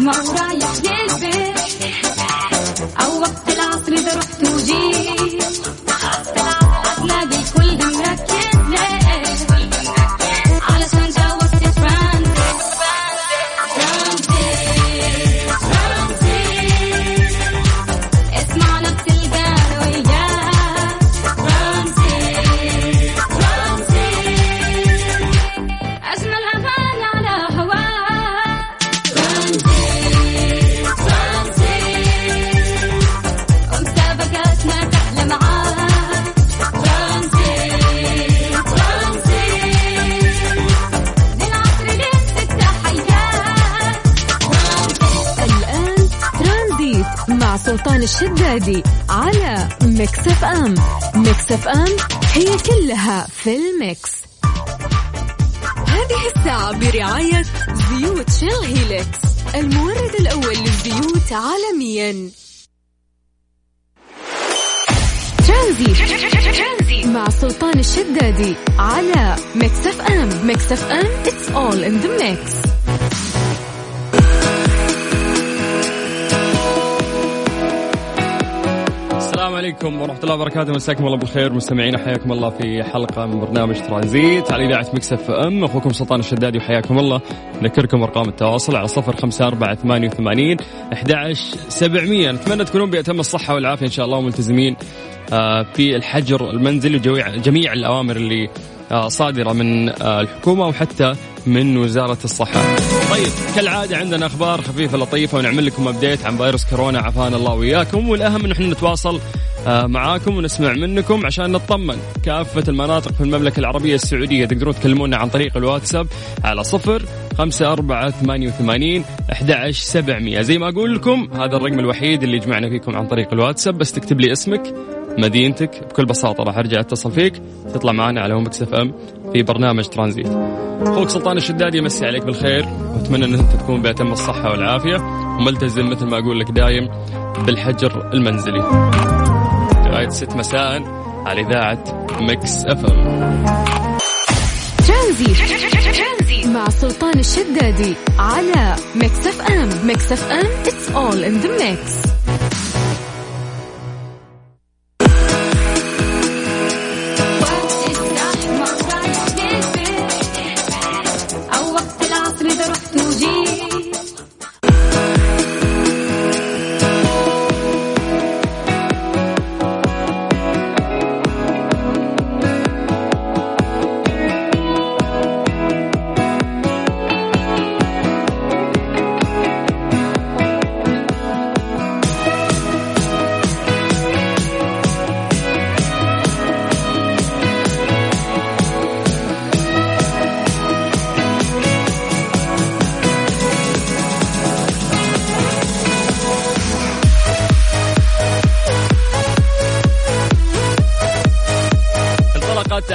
Moja jak śmiech سلطان الشدادي على Mix FM. Mix FM it's all in the mix. هذه الساعة برعاية زيوت Shell Helix المورد الأول للزيوت عالميا. ترانزيت مع سلطان الشدادي على Mix FM. Mix FM it's all in the mix. عليكم ورحمة الله وبركاته. مساكم الله بالخير. مستمعينا حياكم الله في حلقة من برنامج ترانزيت على إذاعة مكسف أم. أخوكم سلطان الشدادي وحياكم الله. نذكركم أرقام التواصل على صفر خمسة أربعة ثمانية وثمانين أحد سبعمية. نتمنى تكونون بأتم الصحة والعافية إن شاء الله وملتزمين آه، في الحجر المنزلي وجميع جميع الأوامر اللي آه، صادرة من آه، الحكومة وحتى من وزارة الصحة. طيب كالعادة عندنا أخبار خفيفة لطيفة ونعمل لكم أبديت عن فيروس كورونا. عافانا الله وإياكم. والأهم أن إحنا نتواصل معاكم ونسمع منكم عشان نطمن. كافة المناطق في المملكة العربية السعودية تقدرون تكلمونا عن طريق الواتساب على صفر خمسة أربعة ثمانية وثمانين أحد سبعمية. زي ما أقول لكم هذا الرقم الوحيد اللي يجمعنا فيكم عن طريق الواتساب. بس تكتب لي اسمك مدينتك بكل بساطة راح أرجع أتصل فيك. تطلع معنا على هوا Mix FM في برنامج ترانزيت. أخوك سلطان الشدادي يمسي عليك بالخير. وأتمنى أن أنت تكون بأتم الصحة والعافية. وملتزم مثل ما أقول لك دايم بالحجر المنزلي. لغاية ست مساء على إذاعة Mix FM. Tranzit مع سلطان الشدادي على Mix FM. Mix FM it's all in the mix.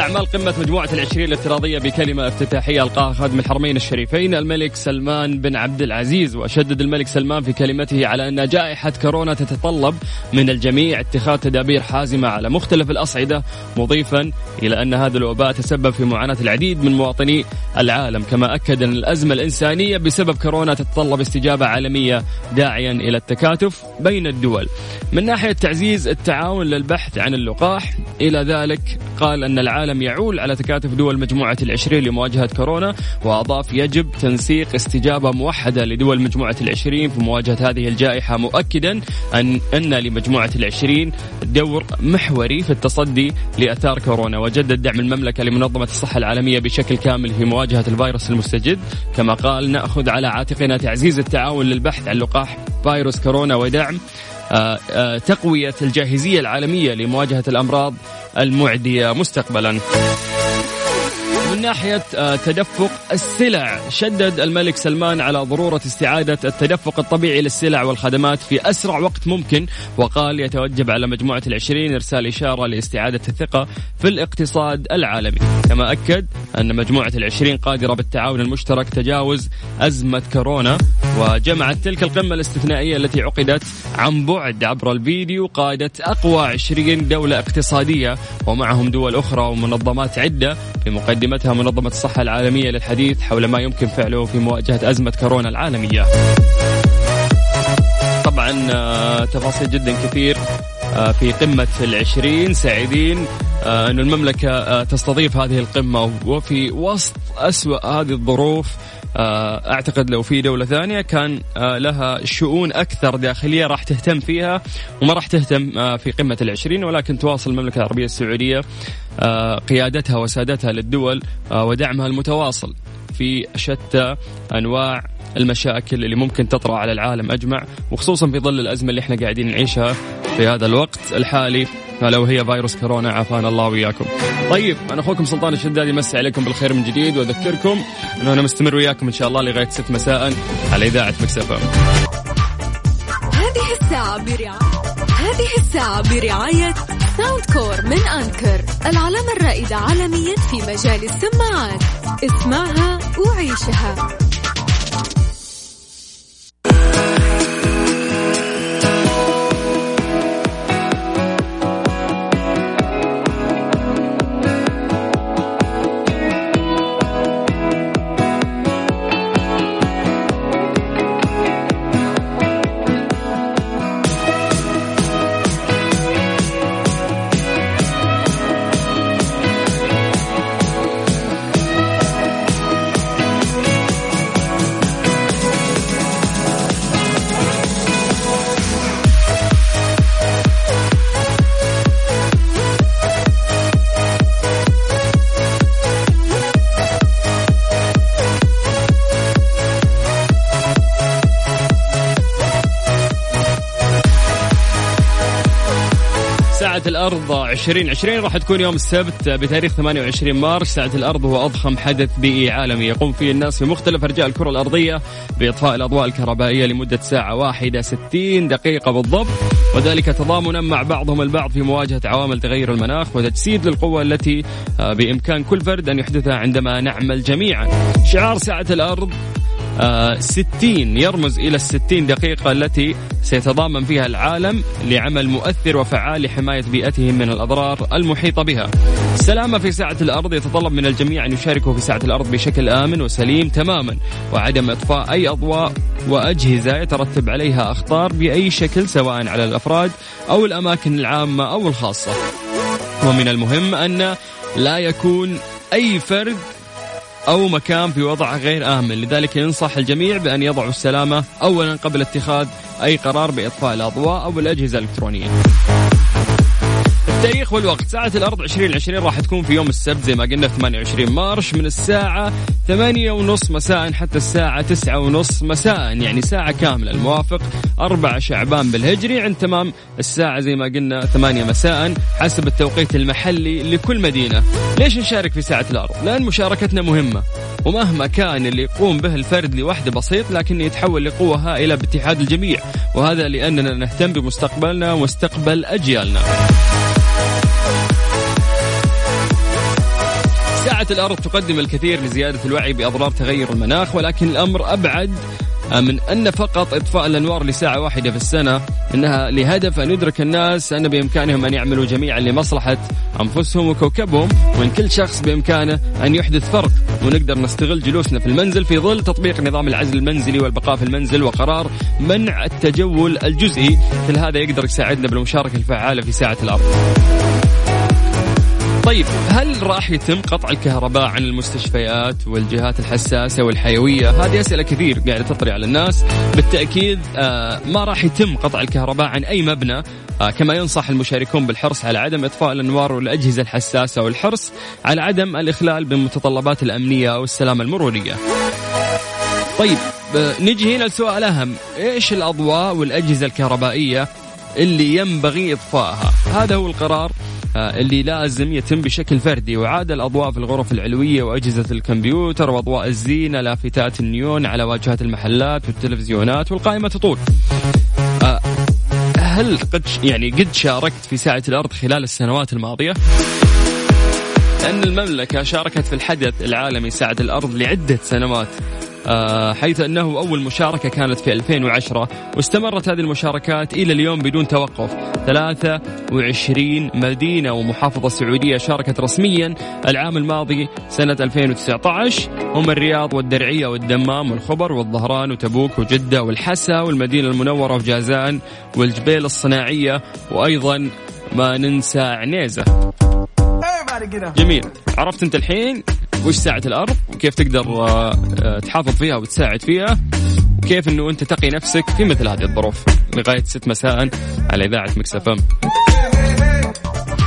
أعمال قمة مجموعة العشرين الافتراضية بكلمة افتتاحية ألقاها خادم الحرمين الشريفين الملك سلمان بن عبد العزيز. وشدد الملك سلمان في كلمته على أن جائحة كورونا تتطلب من الجميع. اتخاذ تدابير حازمة على مختلف الأصعدة مضيفا إلى أن هذا الوباء تسبب في معاناة العديد من مواطني العالم. كما أكد أن الأزمة الإنسانية بسبب كورونا تتطلب استجابة عالمية داعيا إلى التكاتف بين الدول. من ناحية تعزيز التعاون للبحث عن اللقاح إلى ذلك قال أن العالم يعول على تكاتف دول مجموعة العشرين لمواجهة كورونا وأضاف يجب تنسيق استجابة موحدة لدول مجموعة العشرين في مواجهة هذه الجائحة مؤكدا أن أن لمجموعة العشرين دور محوري في التصدي لأثار كورونا وجدد دعم المملكة لمنظمة الصحة العالمية بشكل كامل في مواجهة الفيروس المستجد. كما قال نأخذ على عاتقنا تعزيز التعاون للبحث عن لقاح فيروس كورونا ودعم تقوية الجاهزية العالمية لمواجهة الأمراض المعدية مستقبلا. ناحية آه، تدفق السلع. شدد الملك سلمان على ضرورة استعادة التدفق الطبيعي للسلع والخدمات في أسرع وقت ممكن وقال يتوجب على مجموعة العشرين إرسال إشارة لاستعادة الثقة في الاقتصاد العالمي. كما أكد أن مجموعة العشرين قادرة بالتعاون المشترك تجاوز أزمة كورونا وجمعت تلك القمة الاستثنائية التي عقدت عن بعد عبر الفيديو قادة أقوى عشرين دولة اقتصادية ومعهم دول أخرى ومنظمات عدة في مقدمتها منظمة الصحة العالمية للحديث حول ما يمكن فعله في مواجهة أزمة كورونا العالمية. آه، تفاصيل جدا كثير آه، في قمة العشرين. سعيدين آه، أن المملكة تستضيف هذه القمة. وفي وسط أسوأ هذه الظروف آه، أعتقد لو في دولة ثانية كان آه، لها شؤون أكثر داخلية راح تهتم فيها وما راح تهتم آه، في قمة العشرين ولكن تواصل المملكة العربية السعودية آه، قيادتها وسادتها للدول ودعمها المتواصل في شتى أنواع المشاكل اللي ممكن تطرأ على العالم أجمع وخصوصا في ظل الأزمة اللي إحنا قاعدين نعيشها في هذا الوقت الحالي. الا وهي فيروس كورونا عافانا الله واياكم. طيب أنا أخوكم سلطان الشدادي أمسي عليكم بالخير من جديد وأذكركم إنه أنا مستمر وياكم إن شاء الله لغاية 6 مساء على إذاعة Mix FM. هذه الساعة برعاية هذه الساعة برعاية Soundcore من Anker العلامة الرائدة عالميا في مجال السماعات اسمعها وعيشها الأرض. 2020 راح تكون يوم السبت بتاريخ 28 مارس. ساعة الأرض هو أضخم حدث بيئي عالمي يقوم فيه الناس في مختلف أرجاء الكرة الأرضية بإطفاء الأضواء الكهربائية لمدة ساعة واحدة 60 دقيقة بالضبط. وذلك تضامنا مع بعضهم البعض في مواجهة عوامل تغير المناخ وتجسيد للقوة التي آه، بإمكان كل فرد أن يحدثها عندما نعمل جميعا. شعار ساعة الأرض آه، 60 يرمز إلى الستين دقيقة التي سيتضامن فيها العالم لعمل مؤثر وفعال لحماية بيئتهم من الأضرار المحيطة بها. السلامة في ساعة الأرض يتطلب من الجميع أن يشاركوا في ساعة الأرض بشكل آمن وسليم تماما وعدم إطفاء أي أضواء وأجهزة يترتب عليها أخطار بأي شكل سواء على الأفراد أو الأماكن العامة أو الخاصة. ومن المهم أن لا يكون أي فرد أو مكان في وضع غير آمن. لذلك ينصح الجميع بأن يضعوا السلامة أولا قبل اتخاذ أي قرار بإطفاء الأضواء أو الأجهزة الإلكترونية. التاريخ والوقت. ساعة الأرض 2020 راح تكون في يوم السبت زي ما قلنا 28 مارش من الساعة 8 ونص مساء حتى الساعة 9 ونص مساء. يعني ساعة كاملة الموافق. 4 شعبان بالهجري. عند تمام الساعة زي ما قلنا 8 مساء حسب التوقيت المحلي لكل مدينة. ليش نشارك في ساعة الأرض؟ لأن مشاركتنا مهمة. ومهما كان اللي يقوم به الفرد لوحده بسيط لكن يتحول لقوة هائلة باتحاد الجميع. وهذا لأننا نهتم بمستقبلنا ومستقبل أجيالنا. ساعة الأرض تقدم الكثير لزيادة الوعي بأضرار تغير المناخ ولكن الأمر أبعد من أن فقط إطفاء الأنوار لساعة واحدة في السنة إنها لهدف أن يدرك الناس أن بإمكانهم أن يعملوا جميعا لمصلحة أنفسهم وكوكبهم وأن كل شخص بإمكانه أن يحدث فرق ونقدر نستغل جلوسنا في المنزل في ظل تطبيق نظام العزل المنزلي والبقاء في المنزل وقرار منع التجول الجزئي كل هذا يقدر يساعدنا بالمشاركة الفعالة في ساعة الأرض. طيب هل راح يتم قطع الكهرباء عن المستشفيات والجهات الحساسة والحيوية؟ هذه أسئلة كثير قاعدة تطري على الناس. بالتأكيد آه ما راح يتم قطع الكهرباء عن أي مبنى. آه كما ينصح المشاركون بالحرص على عدم إطفاء الأنوار والأجهزة الحساسة والحرص على عدم الإخلال بالمتطلبات الأمنية أو السلامة المرورية. طيب آه، نجي هنا لسؤال أهم. إيش الأضواء والأجهزة الكهربائية اللي ينبغي إطفائها؟ هذا هو القرار. اللي لازم يتم بشكل فردي. وعاد الأضواء في الغرف العلوية وأجهزة الكمبيوتر وأضواء الزينة لافتات النيون على واجهات المحلات والتلفزيونات والقائمة تطول. آه، هل قد يعني قد شاركت في ساعة الأرض خلال السنوات الماضية؟ لأن المملكة شاركت في الحدث العالمي ساعة الأرض لعدة سنوات. آه، حيث أنه أول مشاركة كانت في 2010 واستمرت هذه المشاركات إلى اليوم بدون توقف. 23 مدينة ومحافظة سعودية شاركت رسميا العام الماضي سنة 2019 هم الرياض والدرعية والدمام والخبر والظهران وتبوك وجدة والحسا والمدينة المنورة وجازان والجبيل الصناعية وأيضا ما ننسى عنيزة. جميل. عرفت أنت الحين؟ وش ساعة الأرض؟ وكيف تقدر آه، آه، تحافظ فيها وتساعد فيها؟ وكيف إنه أنت تقي نفسك في مثل هذه الظروف؟ لغاية 6 مساء على إذاعة Mix FM.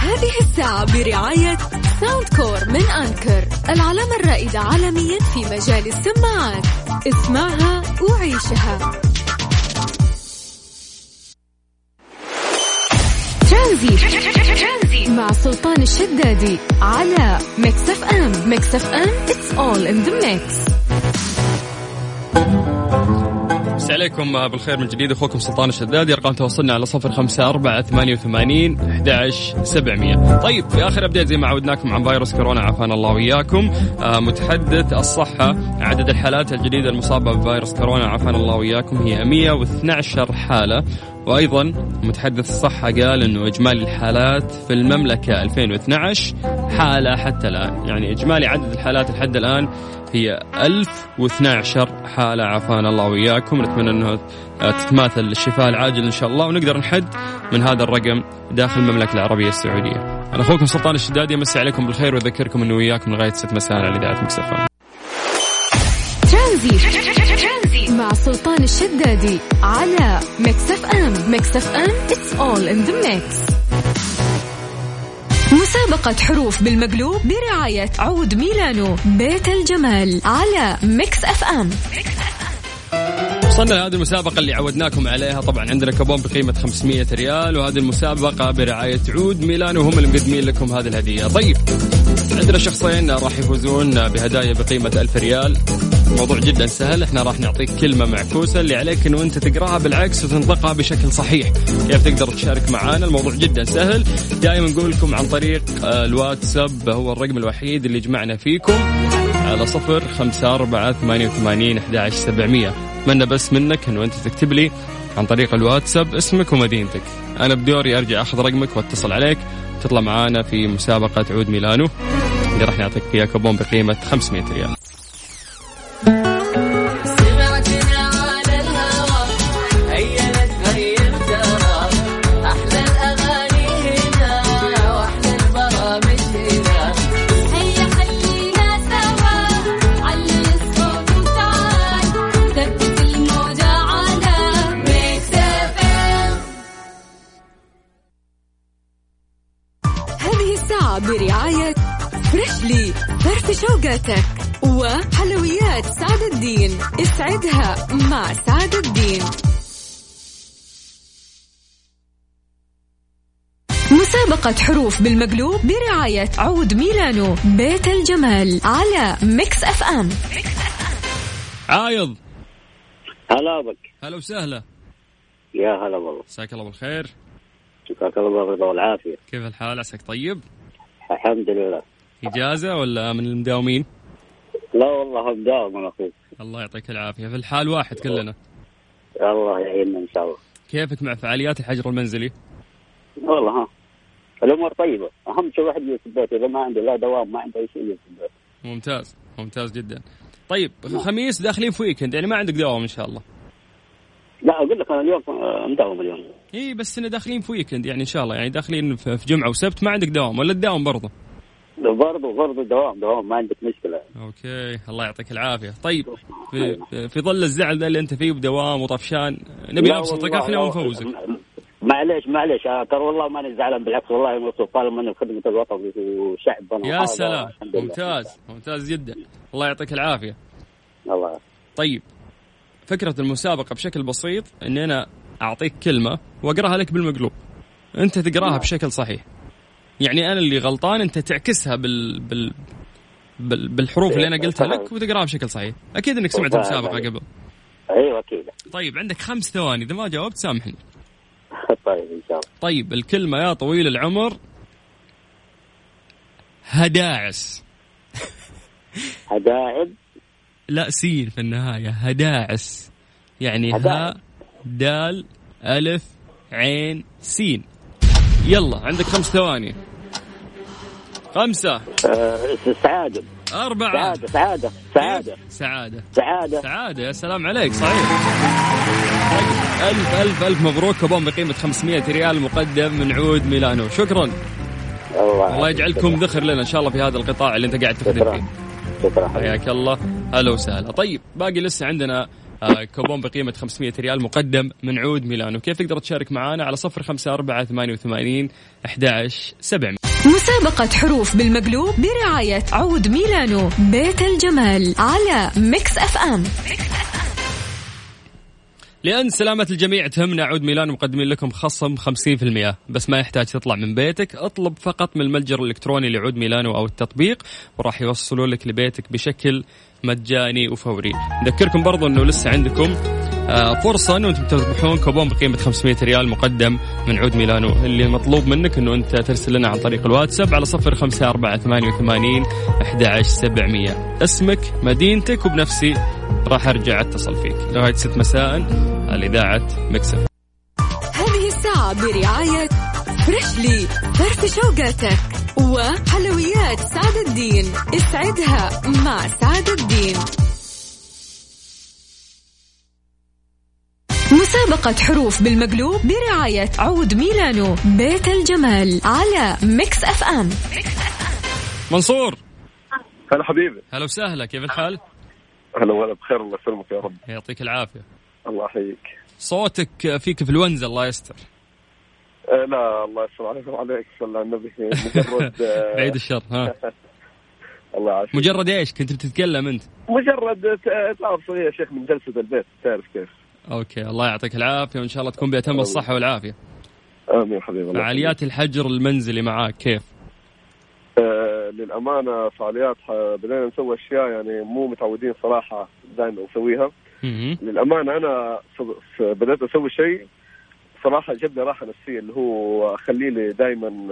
هذه الساعة برعاية Soundcore من Anker العلامة الرائدة عالميا في مجال السماعات. اسمعها وعيشها. ترانزي مع سلطان الشدادي على Mix FM Mix FM all in the mix. أمسي عليكم بالخير من جديد. أخوكم سلطان الشدادي أرقام تواصلنا على صفر خمسة أربعة ثمانية وثمانين سبعمية. طيب في آخر update زي ما عودناكم عن فيروس كورونا عافانا الله وإياكم. آه متحدث الصحة عدد الحالات الجديدة المصابة بفيروس كورونا عافانا الله وإياكم. هي 112 حالة. وأيضا متحدث الصحة قال إنه إجمالي الحالات في المملكة 2012 حالة حتى الآن، يعني إجمالي عدد الحالات لحد الآن هي 1012 حالة. عافانا الله وإياكم، نتمنى إنه تتماثل الشفاء العاجل إن شاء الله ونقدر نحد من هذا الرقم داخل المملكة العربية السعودية. أنا أخوكم سلطان الشدادي. أمسي عليكم بالخير وأذكركم إنه وياكم لغايه 6 مساء على إذاعة مكسفة. مع سلطان الشدادي على Mix FM Mix FM it's all in the mix. مسابقة حروف بالمقلوب برعاية عود ميلانو بيت الجمال على Mix FM وصلنا لهذه المسابقة اللي عودناكم عليها. طبعا عندنا كوبون بقيمة 500 ريال وهذه المسابقة برعاية عود ميلانو. وهم اللي مقدمين لكم هذه الهدية. طيب عندنا شخصين راح يفوزون بهدايا بقيمة 1000 ريال. الموضوع جدا سهل. إحنا راح نعطيك كلمة معكوسة اللي عليك إنه أنت تقراها بالعكس وتنطقها بشكل صحيح. كيف تقدر تشارك معنا الموضوع جدا سهل. دائما نقول لكم عن طريق آه، الواتساب هو الرقم الوحيد اللي جمعنا فيكم. على صفر خمسة أربعة ثمانية وثمانين أحد سبعمية. أتمنى بس منك أنه أنت تكتب لي عن طريق الواتساب اسمك ومدينتك. أنا بدوري أرجع أخذ رقمك واتصل عليك. تطلع معانا في مسابقة عود ميلانو اللي راح نعطيك فيها كوبون بقيمة 500 ريال. فرفش وقاتك وحلويات سعد الدين. اسعدها مع سعد الدين. مسابقة حروف بالمقلوب برعاية عود ميلانو بيت الجمال على Mix FM. عايض. هلا بك هلا وسهلا. يا هلا والله. مساك الله بالخير. مساك الله بالرضا والعافية. كيف الحال؟ عساك طيب؟ الحمد لله. إجازة ولا من المداومين؟ لا والله بداوم أنا أخوك. الله يعطيك العافية. في الحال واحد كلنا. الله يعيننا إن شاء الله. كيفك مع فعاليات الحجر المنزلي؟ والله ها. الأمور طيبة. أهم شيء واحد يجلس في البيت. إذا ما عنده لا دوام ما عنده أي شيء يجلس في البيت. ممتاز. ممتاز جدا. طيب خميس داخلين في ويكند يعني ما عندك دوام إن شاء الله. لا أقول لك أنا اليوم مداوم اليوم. إي بس إنه داخلين في weekend يعني إن شاء الله. يعني داخلين في في جمعة وسبت ما عندك دوام. ولا تداوم برضه؟ برضه برضه دوام دوام ما عندك مشكلة. okay الله يعطيك العافية. طيب في, في ظل الزعل ذا اللي أنت فيه بدوام وطفشان نبي نبسطك إحنا ونفوزك. معليش معليش آه، ترى والله ماني زعلان بالعكس والله مبسوط طالما انه خدمه الوطن وشعبنا يا سلام. ممتاز ممتاز جدا. الله يعطيك العافية. الله. طيب فكرة المسابقة بشكل بسيط اني أنا أعطيك كلمة وأقراها لك بالمقلوب. أنت تقراها بشكل صحيح. يعني أنا اللي غلطان أنت تعكسها بال, بال... بال... بالحروف اللي أنا قلتها لك وتقراها بشكل صحيح. أكيد إنك سمعت المسابقة قبل. أيوه أكيد. طيب عندك خمس ثواني. إذا ما جاوبت سامحني. طيب إن شاء الله. طيب الكلمة يا طويل العمر. هداعس. هداعب لا سين في النهاية. هداعس. يعني. هاء دال ألف عين سين. يلا عندك خمس ثواني. خمسة. آه، سعادة. أربعة. سعادة سعادة سعادة. سعادة. سعادة. سعادة. يا سلام عليك صحيح. ألف ألف ألف مبروك. كوبون بقيمة 500 ريال مقدم من عود ميلانو. شكرا. الله يجعلكم ذخر لنا إن شاء الله في هذا القطاع اللي أنت قاعد تخدم فيه. شكرا. حياك الله. هلا وسهلا. طيب باقي لسه عندنا آه، كوبون بقيمة 500 ريال مقدم من عود ميلانو. كيف تقدر تشارك معنا على صفر خمسة أربعة ثمانية وثمانين أحداش سبعمية؟ مسابقة حروف بالمقلوب برعاية عود ميلانو بيت الجمال على ميكس أف أم. لأن سلامة الجميع تهمنا عود ميلانو مقدمين لكم خصم 50% بس ما يحتاج تطلع من بيتك اطلب فقط من المتجر الإلكتروني لعود ميلانو أو التطبيق وراح يوصلوا لك لبيتك بشكل مجاني وفوري. نذكركم برضو أنه لسه عندكم آه، فرصة أنه أنتم تربحون كوبون بقيمة 500 ريال مقدم من عود ميلانو. اللي مطلوب منك أنه أنت ترسل لنا عن طريق الواتساب على صفر خمسة أربعة ثمانية وثمانين أحد سبعمية. اسمك مدينتك وبنفسي راح أرجع أتصل فيك. لغاية ست مساء على إذاعة ميكس أف أم. هذه الساعة برعاية freshly فرف شوقاتك وحلويات سعد الدين. اسعدها مع سعد الدين. مسابقة حروف بالمقلوب برعاية عود ميلانو بيت الجمال على ميكس اف ام منصور. هلا حبيبي. هلا وسهلا كيف الحال؟ هلا ولا بخير الله يسلمك يا رب. يعطيك العافية. الله يحييك. صوتك فيك فلونزا الله يستر. آه لا الله يستر عليك وعليك صلى على النبي مجرد آه بعيد الشر ها. الله يعافيك. مجرد إيش؟ كنت بتتكلم أنت. مجرد ت- تعرف يا شيخ من جلسة البيت تعرف كيف. أوكي الله يعطيك العافية وإن شاء الله تكون بأتم الصحة والعافية. آمين حبيبي فعاليات الحجر المنزلي معاك كيف؟ آه للأمانة فعاليات ح- بدينا نسوي أشياء يعني مو متعودين صراحة دائما نسويها. ص- ص- بدأت أسوي شيء صراحة جاب لي راحة نفسية اللي هو أخلي لي دائما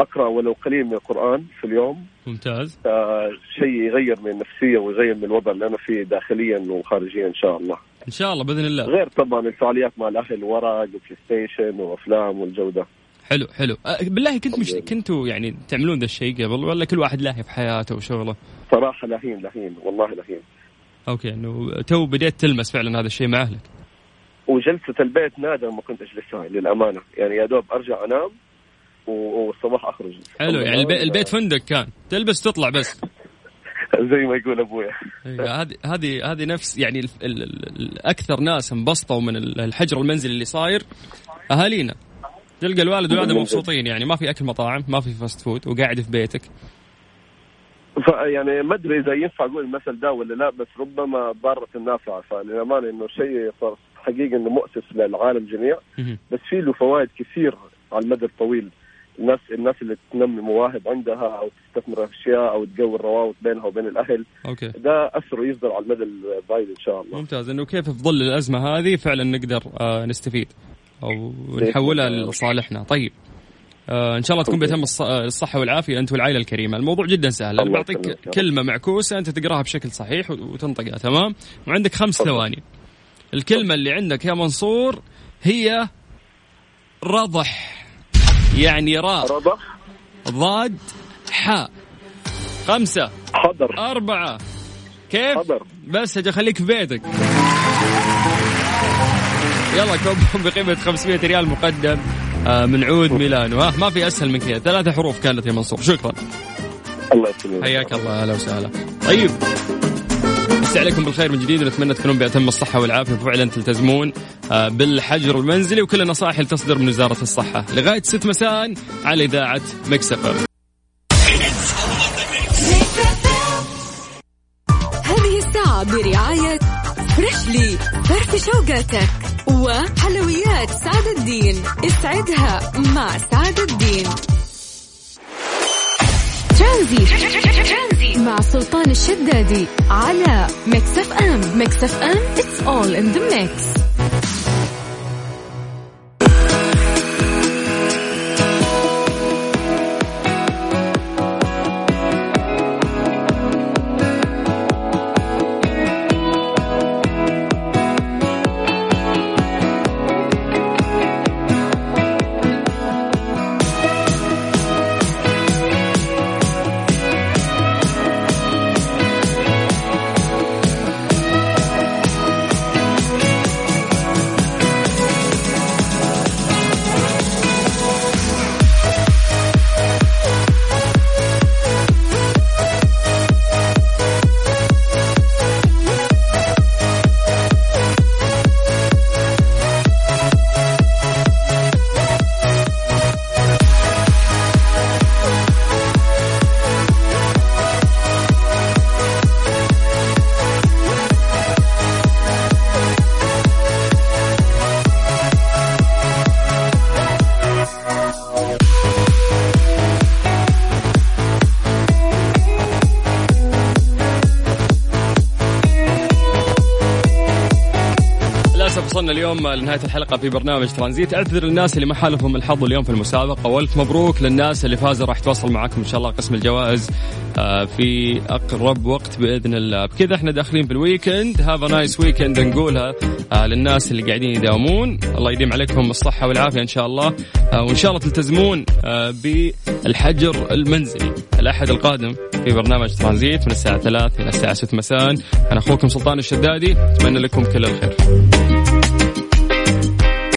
أقرأ ولو قليل من القرآن في اليوم. ممتاز. آه، شيء يغير من النفسيه ويغير من الوضع اللي أنا فيه داخليا وخارجيا إن شاء الله. إن شاء الله بإذن الله. غير طبعا الفعاليات مع الأهل ورق وبلاي ستيشن وأفلام والجو ده. حلو حلو. أه بالله كنت مش كنتوا يعني تعملون ذا الشيء قبل ولا كل واحد لاهي في حياته وشغله؟ صراحة لهين لهين والله لهين. okay إنه تو بديت تلمس فعلا هذا الشيء مع أهلك. وجلسة البيت نادر ما كنت اجلسها للأمانة، يعني يا دوب أرجع أنام والصباح أخرج. حلو يعني البيت, البيت فندق كان. تلبس تطلع بس. زي ما يقول أبويا. إيه، هذه هذه هذه نفس يعني ال ال ال الأكثر ناس انبسطوا من ال- الحجر المنزلي اللي صاير أهالينا. تلقى الوالد والوالدة مبسوطين يعني ما في أكل مطاعم ما في fast food وقاعد في بيتك. ف- يعني ما أدري إذا ينفع أقول المثل ده ولا لا بس ربما ضاره النافعه فللامانه إنه شيء صار حقيقه إنه مؤسف للعالم جميع. بس في له فوائد كثير على المدى الطويل. الناس الناس اللي تنمي مواهب عندها أو تستثمر في أشياء أو تقوي الروابط بينها وبين الأهل. أوكي. ده أثره يفضل على المدى البعيد إن شاء الله. ممتاز. إنه كيف في ظل الأزمة هذه فعلا نقدر آه نستفيد أو نحولها لصالحنا. طيب. آه إن شاء الله تكون بيتم آه، الصحة والعافية أنت والعائلة الكريمة. الموضوع جدا سهل. أنا بعطيك. كلمة معكوسة أنت تقراها بشكل صحيح وت- وتنطقها. تمام؟ وعندك خمس. ثواني. الكلمة اللي عندك يا منصور هي رضح. يعني راء رضا ضاد حاء. خمسة. حضر أربعة. كيف؟ حضر بس أجي خليك في بيتك. يلا كوبون بقيمة 500 ريال مقدم آه، من عود ميلانو. ها ما في أسهل من كذا. ثلاثة حروف كانت يا منصور. شكرا. الله يسلمك. حياك الله أهلا وسهلا. طيب. مسي عليكم بالخير من جديد ونتمنى تكونون بأتم الصحة والعافية. وفعلا تلتزمون آه، بالحجر المنزلي وكل النصائح اللي تصدر من وزارة الصحة. لغاية 6 مساء على إذاعة مكسفة هذه الساعة برعاية freshly فرف شوقاتك وحلويات سعد الدين. اسعدها مع سعد الدين. ترانزيت مع سلطان الشدادي على ميكس اف ام. ميكس اف ام it's all in the mix. وصلنا اليوم لنهاية الحلقة في برنامج ترانزيت. أعتذر للناس اللي ما حالفهم الحظ اليوم في المسابقة. والف مبروك للناس اللي فازوا راح تواصل معكم إن شاء الله قسم الجوائز آه، في أقرب وقت بإذن الله. بكذا إحنا داخلين في ال weekend have nice weekend نقولها آه، للناس اللي قاعدين يداومون. الله يديم عليكم الصحة والعافية إن شاء الله. آه، وإن شاء الله تلتزمون بالحجر المنزلي الأحد القادم في برنامج ترانزيت من الساعة 3 إلى الساعة 6 مساء. أنا أخوكم سلطان الشدادي. أتمنى لكم كل الخير.